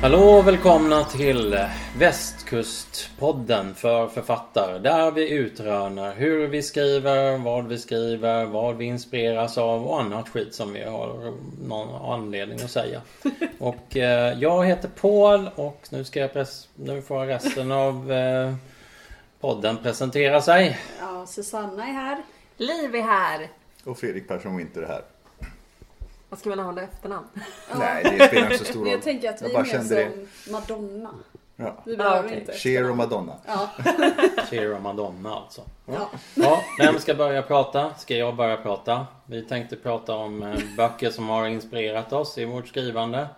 Hallå och välkomna till Västkustpodden för författare. Där vi utrönar hur vi skriver, vad vi skriver, vad vi inspireras av och annat skit som vi har någon anledning att säga. Och eh, jag heter Paul och nu ska jag pres- nu får resten av eh, podden presentera sig. Ja, Susanna är här. Liv är här. Och Fredrik Persson Winter är här. Vad ska man ha efternamn? Nej, det spelar inte så stor roll. Jag tänker att vi är bara mer kände som Madonna. Ja. Vi behöver okej. inte. Cher och Madonna. Ja. Cher och Madonna alltså. Ja. Ja, vem ska börja prata? Ska jag börja prata? Vi tänkte prata om eh, böcker som har inspirerat oss i vårt skrivande.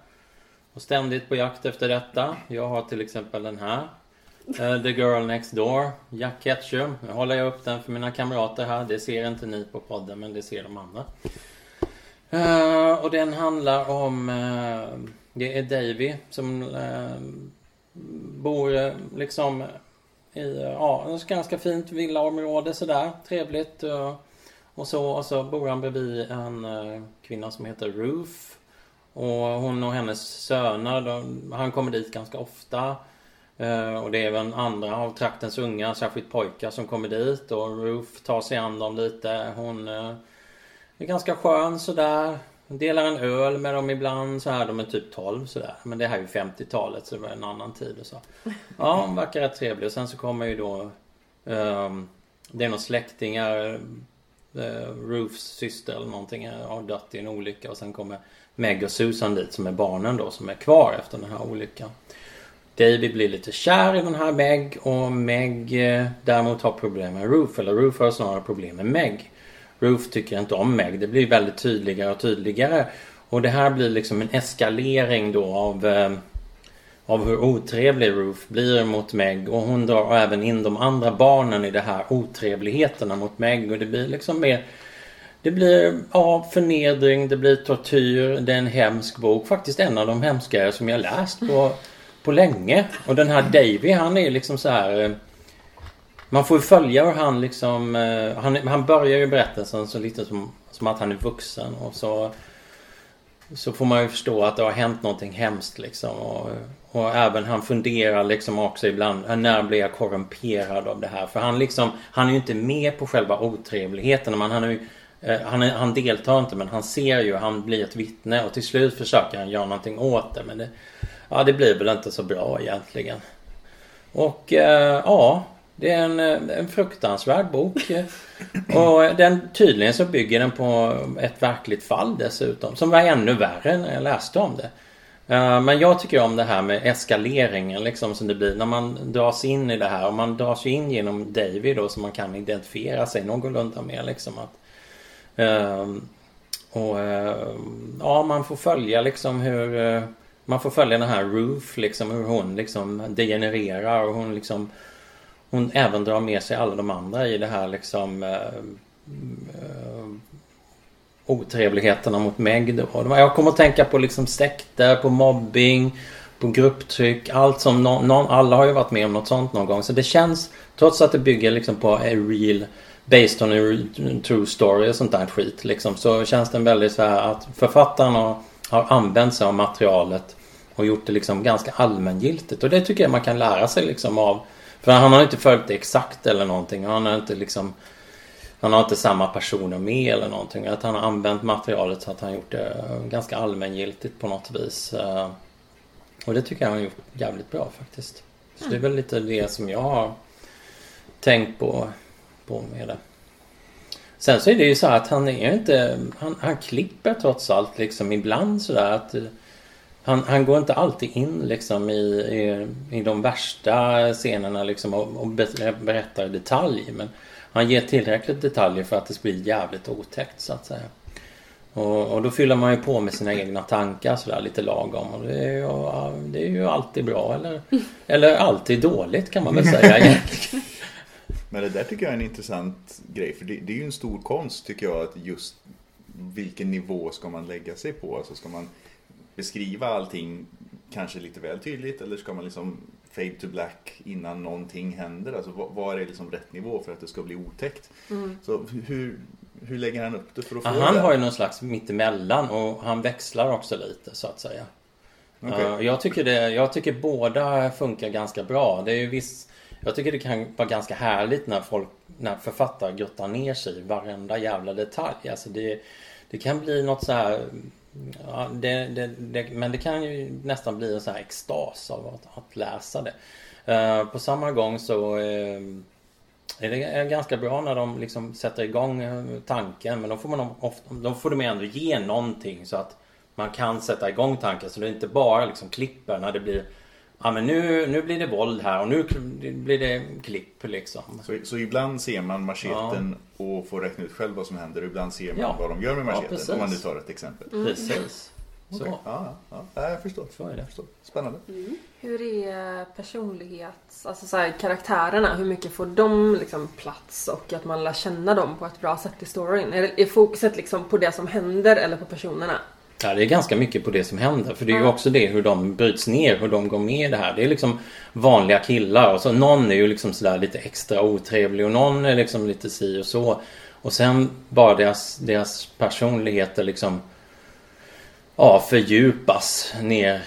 Och ständigt på jakt efter detta. Jag har till exempel den här. eh, The Girl Next Door, Jack Ketchum. Nu håller jag upp den för mina kamrater här. Det ser inte ni på podden, men det ser de andra. Uh, och den handlar om... Uh, det är Davy som uh, bor liksom i ja, ett ganska fint villaområde sådär. Trevligt. Och så, och så bor han bredvid en kvinna som heter Ruth. Och hon och hennes söner, de, han kommer dit ganska ofta. Och det är även andra av traktens unga, särskilt pojkar, som kommer dit. Och Ruth tar sig an dem lite. Hon är ganska skön sådär. Delar en öl med dem ibland så här. De är typ 12 sådär. Men det här är ju 50-talet så det var en annan tid och så. Ja, hon verkar rätt trevlig. Och sen så kommer ju då... Um, det är några släktingar. Eh, uh, Roofs syster eller någonting har dött i en olycka. Och sen kommer Meg och Susan dit som är barnen då som är kvar efter den här olyckan. David blir lite kär i den här Meg och Meg eh, däremot har problem med Roof. Eller Roof har snarare problem med Meg. Roof tycker inte om Meg. Det blir väldigt tydligare och tydligare. Och det här blir liksom en eskalering då av, eh, av hur otrevlig Ruth blir mot Meg. Och hon drar även in de andra barnen i det här otrevligheterna mot Meg. Och det blir liksom mer... Det blir ja, förnedring, det blir tortyr. Det är en hemsk bok. Faktiskt en av de hemskare som jag läst på, på länge. Och den här Davy han är liksom så här... Eh, man får ju följa hur han liksom... Eh, han, han börjar ju berättelsen så lite som, som att han är vuxen och så... Så får man ju förstå att det har hänt någonting hemskt liksom. Och, och även han funderar liksom också ibland. Äh, när blir jag korrumperad av det här? För han liksom... Han är ju inte med på själva otrevligheten. Men han är ju... Eh, han, är, han deltar inte men han ser ju, han blir ett vittne och till slut försöker han göra någonting åt det men det, Ja det blir väl inte så bra egentligen. Och eh, ja, det är en, eh, en fruktansvärd bok. Och den, tydligen så bygger den på ett verkligt fall dessutom. Som var ännu värre när jag läste om det. Eh, men jag tycker om det här med eskaleringen liksom som det blir när man dras in i det här. Och man dras ju in genom David då som man kan identifiera sig någorlunda med liksom. Att, ehm, och eh, ja, man får följa liksom hur man får följa den här Ruth liksom hur hon liksom degenererar och hon liksom hon även drar med sig alla de andra i det här liksom eh, eh, otrevligheterna mot Meg då. Jag kommer att tänka på liksom sekter, på mobbing, på grupptryck. Allt som någon, någon, alla har ju varit med om något sånt någon gång. Så det känns, trots att det bygger liksom på a real Based on a true story och sånt där skit liksom. Så känns den väldigt så här att författaren har, har använt sig av materialet och gjort det liksom ganska allmängiltigt. Och det tycker jag man kan lära sig liksom av. För han har inte följt det exakt eller någonting. Han har inte liksom han har inte samma personer med eller någonting. Att han har använt materialet så att han gjort det ganska allmängiltigt på något vis. Eh, och det tycker jag han har gjort jävligt bra faktiskt. Så det är väl lite det som jag har tänkt på, på med det. Sen så är det ju så här att han är inte... Han, han klipper trots allt liksom ibland sådär att... Han, han går inte alltid in liksom i, i, i de värsta scenerna liksom och, och be- berättar i detalj. Men han ger tillräckligt detaljer för att det ska bli jävligt otäckt så att säga. Och, och då fyller man ju på med sina egna tankar sådär lite lagom. Och det är ju, det är ju alltid bra eller, eller alltid dåligt kan man väl säga egentligen. Men det där tycker jag är en intressant grej. För det, det är ju en stor konst tycker jag att just vilken nivå ska man lägga sig på? Alltså ska man beskriva allting kanske lite väl tydligt eller ska man liksom fade to black innan någonting händer? Alltså vad är liksom rätt nivå för att det ska bli otäckt? Så hur, hur lägger han upp det för att få Ja, han det? har ju någon slags mittemellan och han växlar också lite så att säga. Uh, jag, tycker det, jag tycker båda funkar ganska bra. Det är ju viss, jag tycker det kan vara ganska härligt när folk, när författare grottar ner sig i varenda jävla detalj. Alltså det, det kan bli något så här Ja, det, det, det, men det kan ju nästan bli en sån här extas av att, att läsa det. Eh, på samma gång så eh, är det är ganska bra när de liksom sätter igång eh, tanken men då får, man ofta, då får de ändå ge någonting så att man kan sätta igång tanken så det inte bara liksom klipper när det blir Ja men nu, nu blir det våld här och nu blir det klipp liksom. Så, så ibland ser man macheten och får räkna ut själv vad som händer. och Ibland ser man Ja. vad de gör med Ja, macheten. precis. om man nu tar ett exempel. Precis. Så. Okej. Ja, ja, ja, jag förstår. Så är det. Jag förstår. Spännande. Hur är personlighets, alltså så här, karaktärerna, hur mycket får de liksom plats och att man lär känna dem på ett bra sätt i storyn? Är, är fokuset liksom på det som händer eller på personerna? Ja, det är ganska mycket på det som händer. För det är ju också det hur de bryts ner, hur de går med i det här. Det är liksom vanliga killar och så någon är ju liksom sådär lite extra otrevlig och någon är liksom lite si och så. Och sen bara deras, deras personligheter liksom ja, fördjupas ner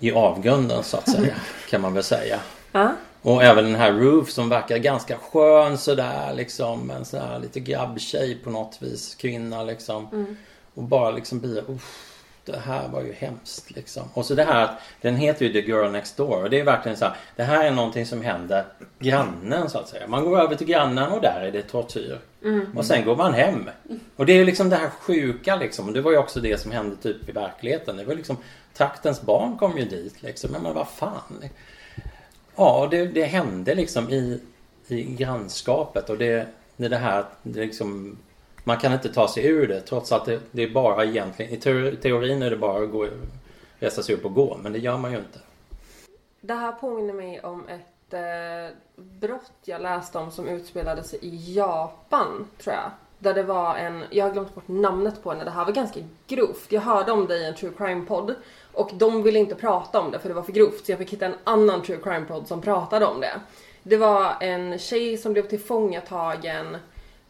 i avgrunden så att säga. Kan man väl säga. Ja. Och även den här Roof som verkar ganska skön sådär liksom. En sån här lite grabbtjej på något vis. Kvinna liksom. Och bara liksom blir uff, det här var ju hemskt liksom. Och så det här att den heter ju The Girl Next Door. Och det är verkligen så här. Det här är någonting som händer grannen så att säga. Man går över till grannen och där är det tortyr. Och sen går man hem. Och det är ju liksom det här sjuka liksom. Och det var ju också det som hände typ i verkligheten. Det var liksom traktens barn kom ju dit liksom. Men, men vad fan. Ja, det, det hände liksom i, i grannskapet och det, det är det här att det liksom, man kan inte ta sig ur det trots att det, det är bara egentligen, i teorin är det bara att gå, resa sig upp och gå men det gör man ju inte. Det här påminner mig om ett eh, brott jag läste om som utspelade sig i Japan, tror jag. Där det var en, jag har glömt bort namnet på henne, det här var ganska grovt. Jag hörde om det i en true crime-podd och de ville inte prata om det för det var för grovt så jag fick hitta en annan true crime-podd som pratade om det. Det var en tjej som blev tillfångatagen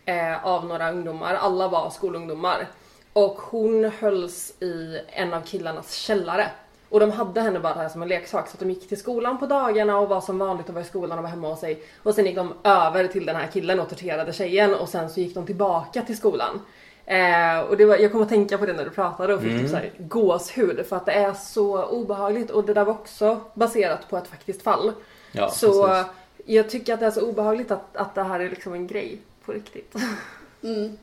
eh, av några ungdomar, alla var skolungdomar. Och hon hölls i en av killarnas källare. Och de hade henne bara här som en leksak så att de gick till skolan på dagarna och var som vanligt och var i skolan och var hemma hos sig. Och sen gick de över till den här killen och torterade tjejen och sen så gick de tillbaka till skolan. Eh, och det var, jag kom att tänka på det när du pratade och fick typ så här gåshud för att det är så obehagligt och det där var också baserat på ett faktiskt fall. Ja, så precis. jag tycker att det är så obehagligt att, att det här är liksom en grej på riktigt. Mm.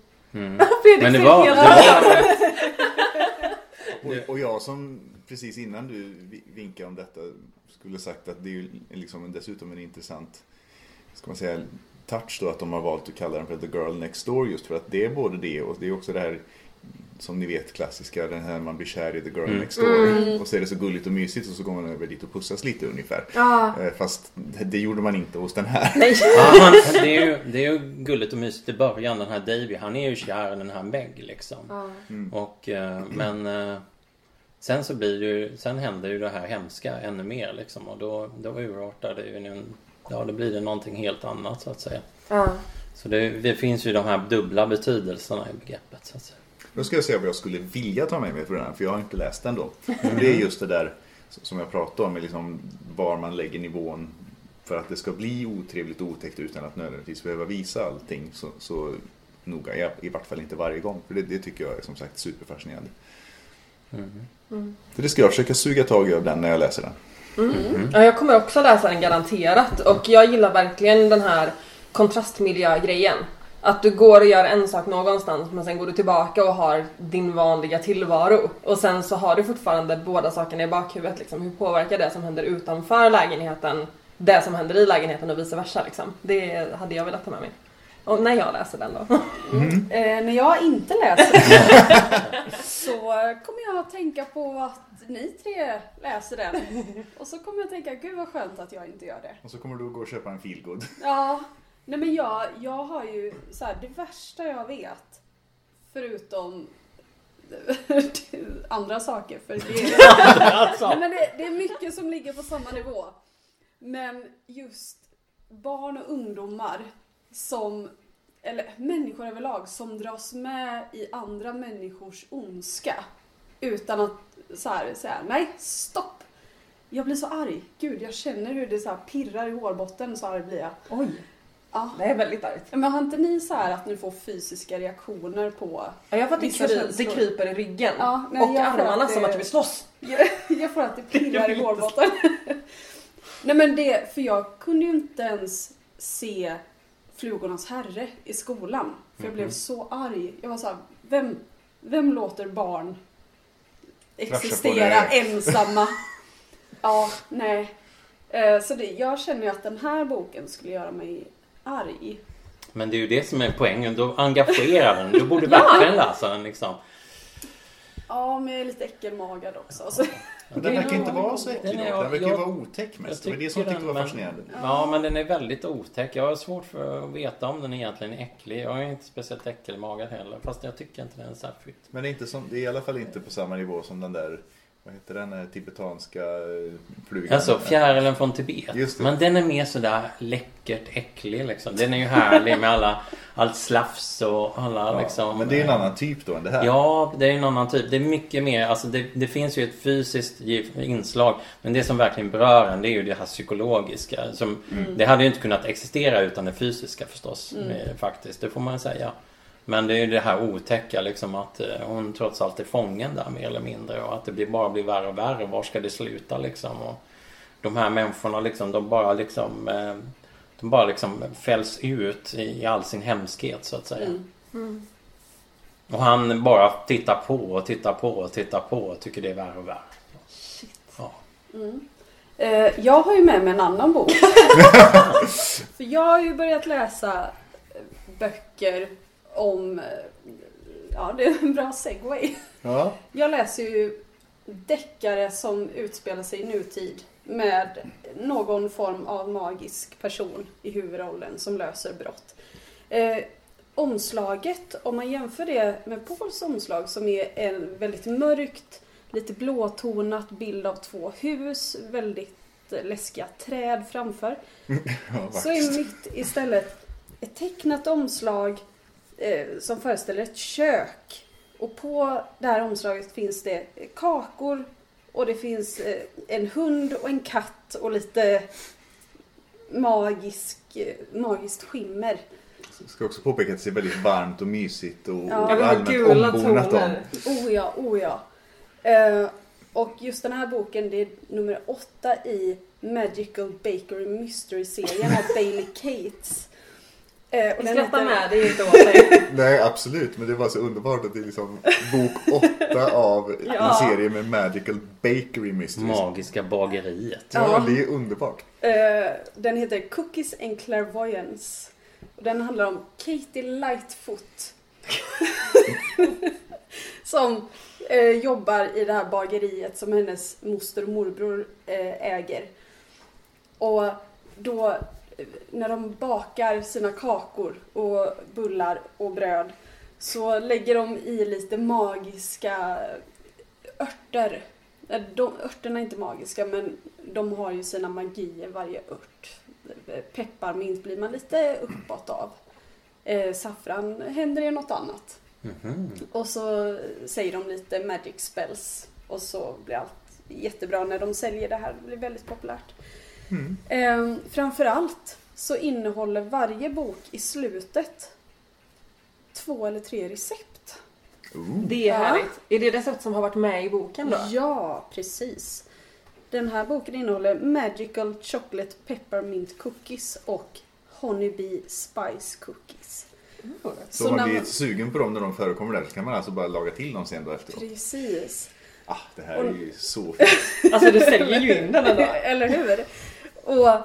Fredrik Men det var, det var Och, och jag som precis innan du vi- vinkade om detta skulle sagt att det är ju liksom dessutom en intressant ska man säga, touch då att de har valt att kalla den för The Girl Next Door just för att det är både det och det är också det här som ni vet klassiska, den här man blir kär i The Girl Mm. Next Door och så är det så gulligt och mysigt och så går man över dit och pussas lite ungefär. Ja. Eh, Fast det, det gjorde man inte hos den här. Nej. Han, det, är ju, det är ju gulligt och mysigt i början. Den här Davy, han är ju kär i den här Meg liksom. Ja. Och, eh, men eh, sen så blir det ju, sen händer ju det här hemska ännu mer liksom. Och då, då urartar det ju, en- ja då blir det någonting helt annat så att säga. Ja. Så det, det finns ju de här dubbla betydelserna i begreppet så att säga. Då ska jag säga vad jag skulle vilja ta med mig för den här, för jag har inte läst den då. Och det är just det där som jag pratade om, liksom var man lägger nivån för att det ska bli otrevligt och otäckt utan att nödvändigtvis behöva visa allting så, så noga. I, I vart fall inte varje gång, för det, det tycker jag är som sagt superfascinerande. Så det ska jag försöka suga tag i av den när jag läser den. Ja, jag kommer också läsa den garanterat och jag gillar verkligen den här kontrastmiljögrejen. Att du går och gör en sak någonstans men sen går du tillbaka och har din vanliga tillvaro. Och sen så har du fortfarande båda sakerna i bakhuvudet. Liksom. Hur påverkar det som händer utanför lägenheten det som händer i lägenheten och vice versa? Liksom. Det hade jag velat ta med mig. Och när jag läser den då. Eh, när jag inte läser den så kommer jag att tänka på att ni tre läser den. Och så kommer jag att tänka, gud vad skönt att jag inte gör det. Och så kommer du att gå och köpa en feelgood. Ja, Nej men jag, jag har ju så här, det värsta jag vet, förutom andra saker, för det är. Nej, men det, det är mycket som ligger på samma nivå. Men just barn och ungdomar som, eller människor överlag, som dras med i andra människors ondska. Utan att så här, säga, nej stopp! Jag blir så arg. Gud, jag känner hur det så här pirrar i hårbotten, så arg blir jag. Oj, Ja. det är väldigt argt. Men har inte ni så här att ni får fysiska reaktioner på... Ja, jag får att det, Vissa kry- det känslor. kryper i ryggen. Ja, nej, och jag får armarna att det- som att du vill slåss. Jag, jag får att det pirrar i hårbotten. Nej men det, för jag kunde ju inte ens se Flugornas herre i skolan. För jag blev Mhm. så arg. Jag var så här, vem, vem låter barn på existera det. ensamma? Ja, nej. Eh, Så det, jag känner ju att den här boken skulle göra mig arg. Men det är ju det som är poängen. Då engagerar den. Du borde verkligen läsa den liksom. Ja, men jag är lite äckelmagad också. Så. Men den verkar inte vara så Den äcklig är- dock. Den verkar ju jag- vara otäck mest. Det var det som jag tycker tyckte var den, fascinerande. Ja, men den är väldigt otäck. Jag har svårt för att veta om den egentligen är äcklig. Jag är inte speciellt äckelmagad heller. Fast jag tycker inte den är särskilt. Men det är, inte som, det är i alla fall inte på samma nivå som den där, vad heter den, eh, tibetanska eh, flugan. Alltså fjärilen från Tibet. Just det. Men den är mer sådär läckert äcklig liksom. Den är ju härlig med alla, allt slafs och alla Ja, liksom. Men det är en eh, annan typ då än det här. Ja, det är en annan typ. Det är mycket mer, alltså det, det finns ju ett fysiskt inslag. Men det som verkligen berör en, det är ju det här psykologiska. Som, Det hade ju inte kunnat existera utan det fysiska förstås. eh, Faktiskt, det får man säga. Men det är ju det här otäcka liksom att eh, hon trots allt är fången där mer eller mindre. Och att det blir, bara blir värre och värre. Var ska det sluta liksom? Och de här människorna liksom, de bara liksom eh, de bara liksom fälls ut i all sin hemskhet så att säga. Mm. Och han bara tittar på och tittar på och tittar på och tycker det är värre och värre. Ja. Eh, Jag har ju med mig en annan bok. För jag har ju börjat läsa böcker om... eh, Ja, det är en bra segway. Ja. Jag läser ju deckare som utspelar sig i nutid med någon form av magisk person i huvudrollen som löser brott. Eh, omslaget, om man jämför det med Pauls omslag som är en väldigt mörkt, lite blåtonat bild av två hus, väldigt eh, läskiga träd framför. Ja, Så är mitt istället ett tecknat omslag eh, som föreställer ett kök. Och på det här omslaget finns det kakor och det finns eh, en hund och en katt och lite magisk, eh, magiskt skimmer. Jag ska också påpeka att det ser väldigt varmt och mysigt och, Ja. allmänt gula ombonat om. toner. Oh ja, oh ja. Eh, och just den här boken, det är nummer åtta i Magical Bakery Mystery-serien av Bailey Cates. Eh, och skrattar heter- med, det är inte åt dig. Nej, absolut. Men det var så underbart att det är liksom bok åtta av en Ja. serie med Magical Bakery Mysteries. Magiska bageriet. Ja, Ja. det är underbart. Eh, den heter Cookies and Clairvoyance. Och den handlar om Katie Lightfoot. som eh, jobbar i det här bageriet som hennes moster och morbror eh, äger. Och då när de bakar sina kakor och bullar och bröd så lägger de i lite magiska örter. Eh, De, örterna är inte magiska men de har ju sina magier varje ört. Pepparmint blir man lite uppåt av. Eh, saffran händer det något annat. Mhm. Och så säger de lite magic spells. Och så blir allt jättebra när de säljer det här. Det blir väldigt populärt. Mm. Eh, framförallt så innehåller varje bok i slutet två eller tre recept. Ooh. Det är Ja. härligt. Är det recept som har varit med i boken då? Ja, precis. Den här boken innehåller Magical Chocolate Peppermint Cookies och Honeybee Spice Cookies. Mm. Så om när man blir sugen på dem när de förekommer där så kan man alltså bara laga till dem sen då efteråt. Precis. Ah, det här är ju så fint. Alltså du säljer ju in den ändå. Eller hur? Och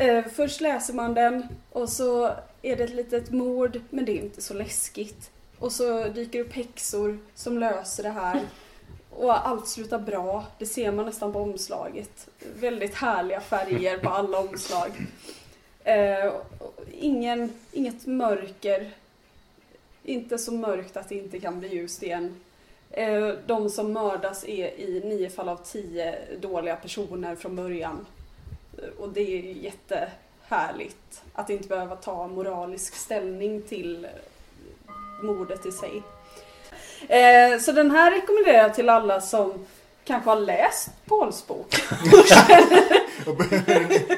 eh, först läser man den och så är det ett litet mord, men det är inte så läskigt. Och så dyker upp häxor som löser det här. Och allt slutar bra. Det ser man nästan på omslaget. Väldigt härliga färger på alla omslag. Eh, ingen, inget mörker. Inte så mörkt att det inte kan bli ljust igen. Eh, de som mördas är i nio fall av tio dåliga personer från början. Och det är ju jättehärligt att inte behöva ta moralisk ställning till mordet i sig. Eh, så den här rekommenderar jag till alla som kanske har läst Pauls bok.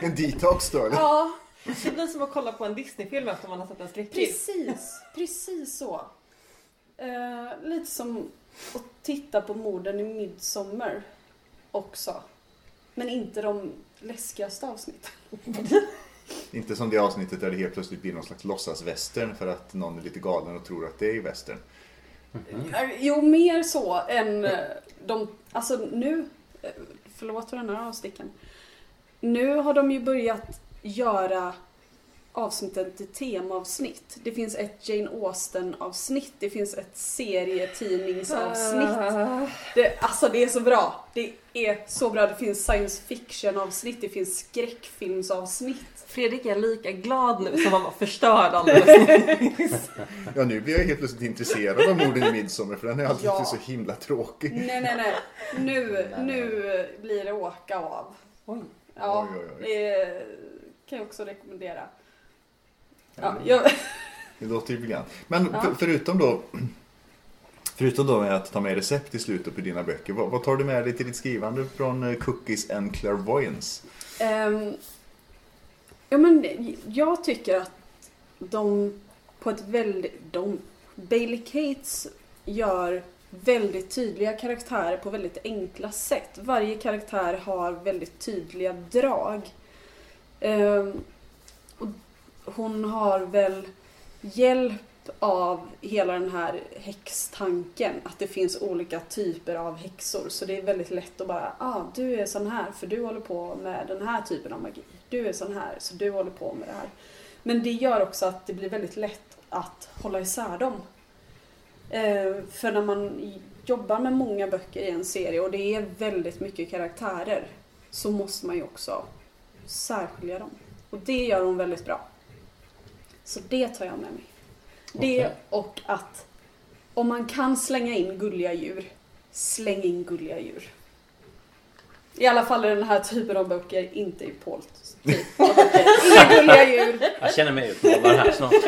En detox då eller? ja, Det blir som att kolla på en Disney-film efter man har sett en skräckfilm. precis. Precis så. Eh, lite som att titta på morden i Midsommar också. Men inte de läskigaste avsnitten. Inte som det avsnittet där det helt plötsligt blir någon slags låtsasvästern för att någon är lite galen och tror att det är västern. Eh, Jo, mer så än eh, de... Alltså nu... eh, Förlåt för den här avsticken. Nu har de ju börjat göra avsnitten till temaavsnitt. Det finns ett Jane Austen-avsnitt, det finns ett serietidningsavsnitt. Ah. Det, alltså det är så bra. Det är så bra. Det finns science fiction-avsnitt, det finns skräckfilmsavsnitt. Fredrik är lika glad nu som han var förstörd alldeles. Ja, nu blir jag helt plötsligt intresserad av morden i Midsommar för den är alltid Ja. så himla tråkig. Nej, nej, nej. Nu, nu blir det åka av. Oj. Ja, Oj, oj, oj. det kan jag också rekommendera. Ja, jag, Det låter ju bekant. Men Ja. för, förutom då Förutom då med att ta med recept i slutet på dina böcker, vad, vad tar du med dig till ditt skrivande från eh, Cookies and Clairvoyance? Ehm, ja, men jag tycker att de på ett väldigt... De, Bailey Cates gör väldigt tydliga karaktärer på väldigt enkla sätt. Varje karaktär har väldigt tydliga drag. Och hon har väl hjälp av hela den här häxtanken. Att det finns olika typer av häxor. Så det är väldigt lätt att bara, ah, du är sån här för du håller på med den här typen av magi. Du är sån här så du håller på med det här. Men det gör också att det blir väldigt lätt att hålla isär dem. Eh, för när man jobbar med många böcker i en serie och det är väldigt mycket karaktärer så måste man ju också särskilja dem. Och det gör hon väldigt bra. Så det tar jag med mig. Det Okej. och att om man kan slänga in gulliga djur, släng in gulliga djur. I alla fall i den här typen av böcker, inte i Pauls typ. Inga gulliga djur. Jag känner mig utmålad här snart.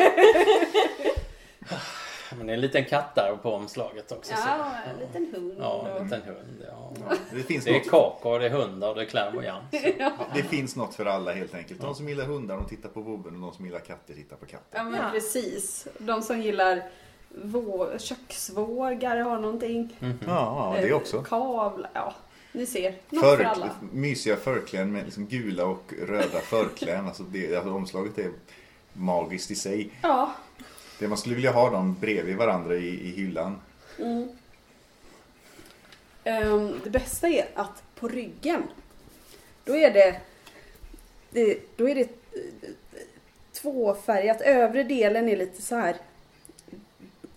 Men det är en liten katt där på omslaget också. så- Ja, en liten hund. Ja, en liten hund. Ja. Det finns, Det är något, kakor, det är hundar och det är clairvoyant. det finns något för alla helt enkelt. De som gillar hundar de tittar på vovven och de som gillar katter tittar på katter. Ja men Ja. precis. De som gillar vå- köksvågar har någonting. Mhm. Ja, ja det Eh, också. Kavlar, ja. Ni ser. Något för Förk, alla. mysiga förkläden med liksom gula och röda förkläden. Alltså det, alltså omslaget är magiskt i sig. Ja. Det man skulle vilja ha dem bredvid varandra i, i hyllan. Mm. Um, det bästa är att på ryggen, då är det, det, då är det eh, tvåfärgat. Övre delen är lite så här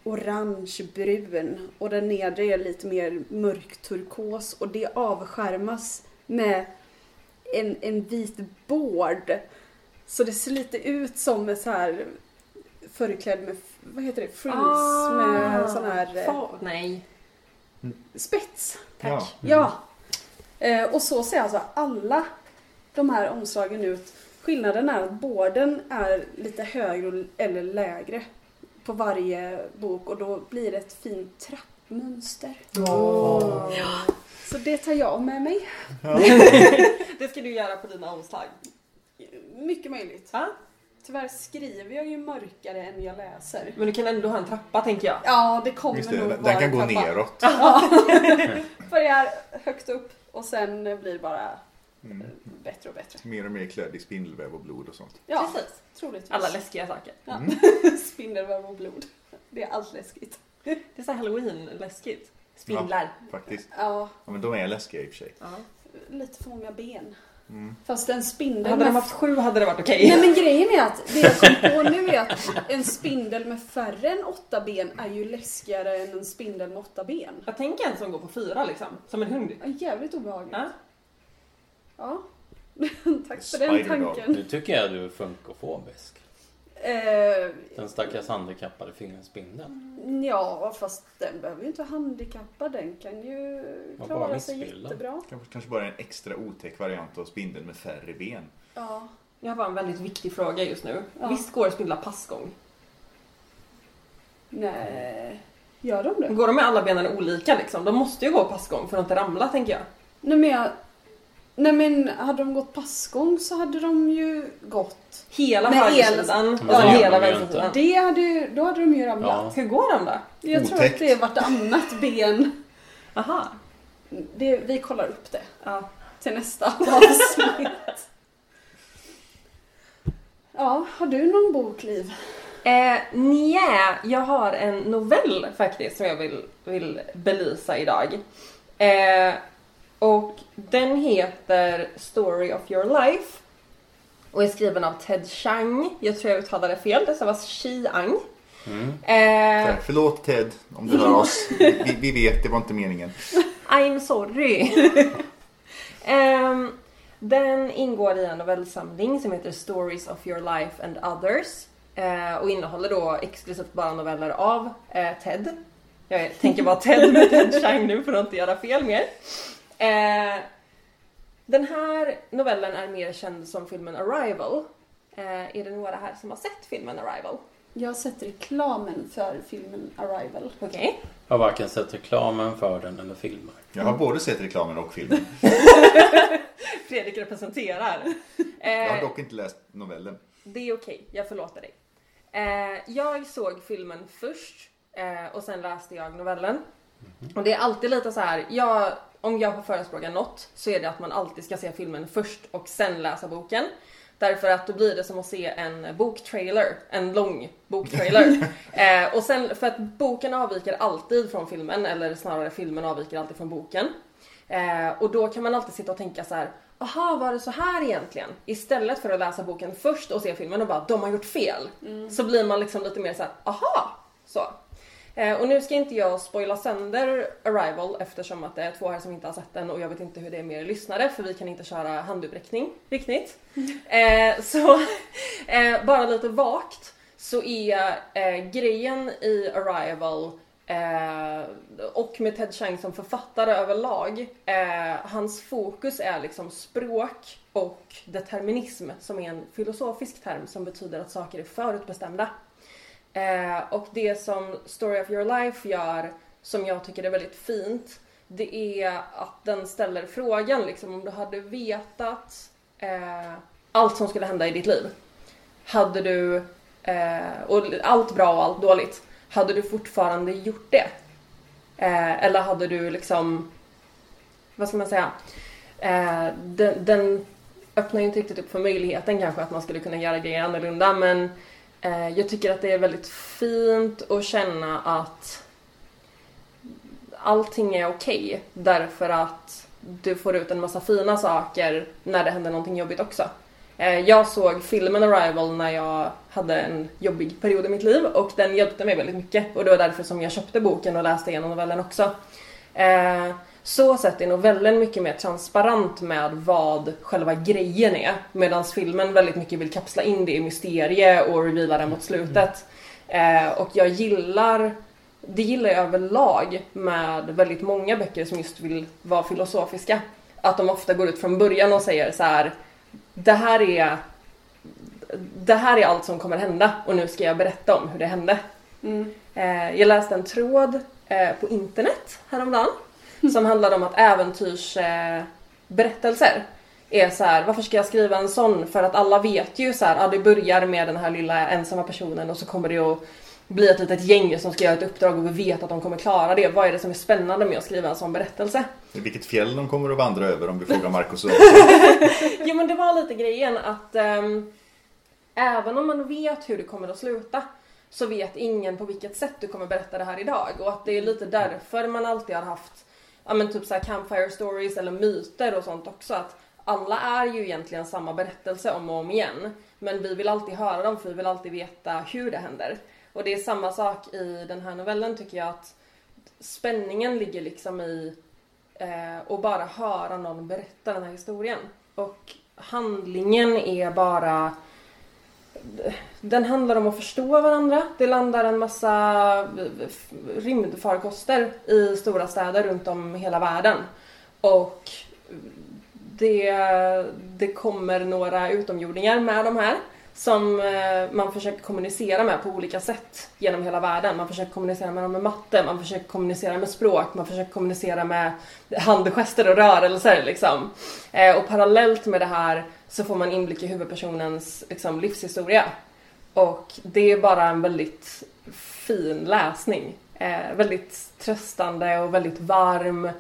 orangebrun och den nedre är lite mer mörkturkos och det avskärmas med en, en vit bård. Så det ser lite ut som ett så här förklädd med, vad heter det, frills med sån här eh, Fa- Nej. spets. Tack. Ja. Ja. Eh, och så ser alltså alla de här omslagen ut. Skillnaden är att båden är lite högre eller lägre på varje bok och då blir det ett fint trappmönster. Så det tar jag med mig. Det ska du göra på dina omslag. Mycket möjligt. Ja. Tyvärr skriver jag ju mörkare än jag läser. Men du kan ändå ha en trappa tänker jag. Ja, det kommer Just nog det, vara den kan en gå trappa. neråt. Börjar högt upp och sen blir det bara Mm. bättre och bättre. Mer och mer klädd i spindelväv och blod och sånt. Ja, Precis. troligtvis. Alla läskiga saker. Ja. Spindelväv och blod. Det är allt läskigt. Det är så halloween-läskigt. Spindlar. Faktiskt. Ja, Ja, men de är läskiga i och för sig. Ja. lite för många ben. Mm. Fast en spindel Hade de med... haft sju hade det varit okej. Nej men grejen är att det jag kom på nu är att en spindel med färre än åtta ben är ju läskigare än en spindel med åtta ben. Jag tänker en som går på fyra liksom. Som en hund. Ja, Jävligt obehagligt. Ja. Ja. tack för den tanken. Nu tycker jag du är funkofobisk. Eh, Den stackars handikappade fingerspindeln. ja, fast den behöver ju inte vara handikappad. Den kan ju klara sig jättebra. Kanske, kanske bara en extra otäck variant av spindeln med färre ben. Ja. Jag har bara en väldigt viktig fråga just nu. Ja. Visst går spindlar passgång? Nej, gör de det? Går de med alla benen olika liksom? De måste ju gå passgång för att inte ramla tänker jag. Nej men, jag, nej men hade de gått passgång så hade de ju gått. Hela Med högersidan gör hela vänstersidan. Det hade ju, då hade de ju ramlat. Ja. Hur går de då? Jag tror Otäckt. att det är vartannat ben. Aha. Det, vi kollar upp det Ja. till nästa avsnitt. Ja, har du någon bok, Liv? Eh, nja, jag har en novell faktiskt som jag vill, vill belysa idag. Eh, och den heter Story of your life. Och är skriven av Ted Chiang. Jag tror jag uttalade fel, det stavas Chiang. Mm. Eh, För, förlåt Ted, om du hör oss. Vi, vi vet, det var inte meningen. I'm sorry. Ehm, den ingår i en novellsamling som heter Stories of your life and others. Eh, och innehåller då exklusivt bara noveller av eh, Ted. Jag tänker bara Ted med Ted Chiang nu för att inte göra fel mer. Eh, den här novellen är mer känd som filmen Arrival. Eh, är det några här som har sett filmen Arrival? Jag har sett reklamen för filmen Arrival. Okej. Jag har varken sett reklamen för den eller filmer. Jag har både sett reklamen och filmen. Fredrik representerar. Jag har Eh, dock inte läst novellen. Det är okej, jag förlåter dig. Eh, jag såg filmen först eh, och sen läste jag novellen. Och det är alltid lite så här, jag, om jag får förespråka något så är det att man alltid ska se filmen först och sen läsa boken. Därför att då blir det som att se en boktrailer, en lång boktrailer. eh, och sen, för att boken avviker alltid från filmen, eller snarare filmen avviker alltid från boken. Eh, och då kan man alltid sitta och tänka så här. Aha, var det så här egentligen? Istället för att läsa boken först och se filmen och bara de har gjort fel. Så blir man liksom lite mer så här, aha! Så. Eh, och nu ska inte jag spoila sönder Arrival eftersom att det är två här som inte har sett den och jag vet inte hur det är med er lyssnare för vi kan inte köra handuppräckning riktigt. Eh, så eh, bara lite vagt så är grejen i Arrival eh, och med Ted Chiang som författare överlag, eh, hans fokus är liksom språk och determinism som är en filosofisk term som betyder att saker är förutbestämda. Eh, och det som Story of Your Life gör, som jag tycker är väldigt fint, det är att den ställer frågan liksom om du hade vetat eh, allt som skulle hända i ditt liv. Hade du, eh, och allt bra och allt dåligt, hade du fortfarande gjort det? Eh, eller hade du liksom, vad ska man säga, eh, den, den öppnar ju inte riktigt upp för möjligheten kanske att man skulle kunna göra grejer annorlunda men Eh, jag tycker att det är väldigt fint att känna att allting är okej därför att du får ut en massa fina saker när det händer någonting jobbigt också. Eh, jag såg filmen Arrival när jag hade en jobbig period i mitt liv och den hjälpte mig väldigt mycket och det var därför som jag köpte boken och läste igenom novellen också. Eh, så sett är novellen mycket mer transparent med vad själva grejen är medan filmen väldigt mycket vill kapsla in det i mysterie och reveala det mot slutet. Eh, Och jag gillar det gillar jag överlag med väldigt många böcker som just vill vara filosofiska. Att de ofta går ut från början och säger så här. Det här är det här är allt som kommer hända och nu ska jag berätta om hur det hände. Mm. Eh, jag läste en tråd eh, på internet häromdagen som handlade om att äventyrsberättelser berättelser är så här, varför ska jag skriva en sån? För att alla vet ju så här, ja, det börjar med den här lilla ensamma personen och så kommer det att bli ett litet gäng som ska göra ett uppdrag och vi vet att de kommer klara det. Vad är det som är spännande med att skriva en sån berättelse? Vilket fjäll de kommer att vandra över om vi frågar Marcus och Jo men det var lite grejen att ehm, även om man vet hur det kommer att sluta så vet ingen på vilket sätt du kommer berätta det här idag och att det är lite därför man alltid har haft ja men typ så här campfire stories eller myter och sånt också att alla är ju egentligen samma berättelse om och om igen men vi vill alltid höra dem för vi vill alltid veta hur det händer. Och det är samma sak i den här novellen tycker jag att spänningen ligger liksom i eh, att bara höra någon berätta den här historien. Och handlingen är bara den handlar om att förstå varandra. Det landar en massa rymdfarkoster i stora städer runt om hela världen. Och det, det kommer några utomjordingar med de här som eh, man försöker kommunicera med på olika sätt genom hela världen. Man försöker kommunicera med dem med matte, man försöker kommunicera med språk, man försöker kommunicera med handgester och rörelser liksom. Eh, och parallellt med det här så får man inblick i huvudpersonens liksom, livshistoria. Och det är bara en väldigt fin läsning. Eh, väldigt tröstande och väldigt varm.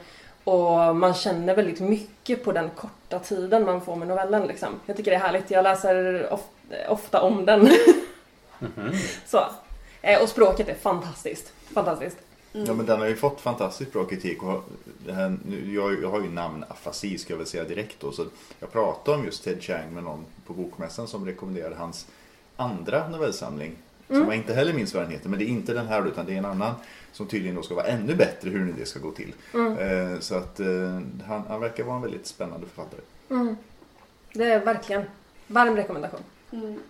Och man känner väldigt mycket på den korta tiden man får med novellen. Liksom. Jag tycker det är härligt. Jag läser of ofta om den. Mm -hmm. Så. Eh, och språket är fantastiskt. Fantastiskt. Mm. Ja men den har ju fått fantastiskt bra kritik. Och det här, jag, jag har ju namn afasi ska jag väl säga direkt då. Så jag pratade om just Ted Chiang med någon på bokmässan som rekommenderade hans andra novellsamling. Mm. Som jag inte heller minns vad den heter. Men det är inte den här utan det är en annan. Som tydligen då ska vara ännu bättre hur nu det ska gå till. Mm. Eh, så att eh, han, han, verkar vara en väldigt spännande författare. Mm. Det är verkligen varm rekommendation. Mm.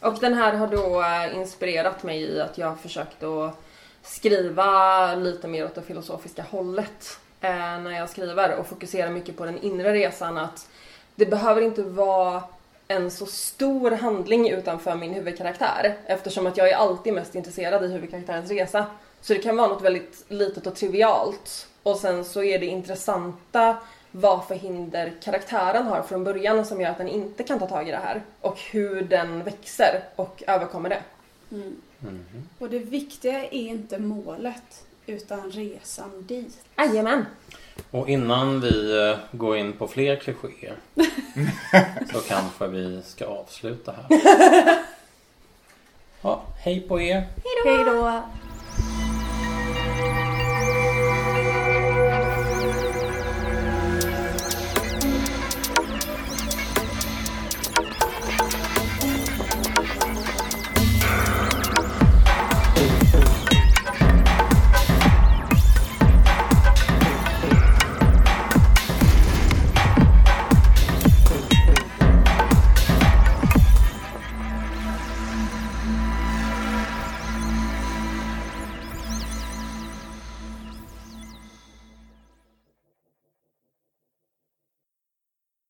Och den här har då eh, inspirerat mig i att jag försökt att skriva lite mer åt det filosofiska hållet eh, när jag skriver och fokusera mycket på den inre resan. Att det behöver inte vara en så stor handling utanför min huvudkaraktär eftersom att jag är alltid mest intresserad i huvudkaraktärens resa. Så det kan vara något väldigt litet och trivialt och sen så är det intressanta vad för hinder karaktären har från början som gör att den inte kan ta tag i det här och hur den växer och överkommer det. Mm. Mm. Och det viktiga är inte målet utan resan dit. Jajamän! Och innan vi eh, går in på fler klichéer så kanske vi ska avsluta här. Ja, hej på er! Hej då!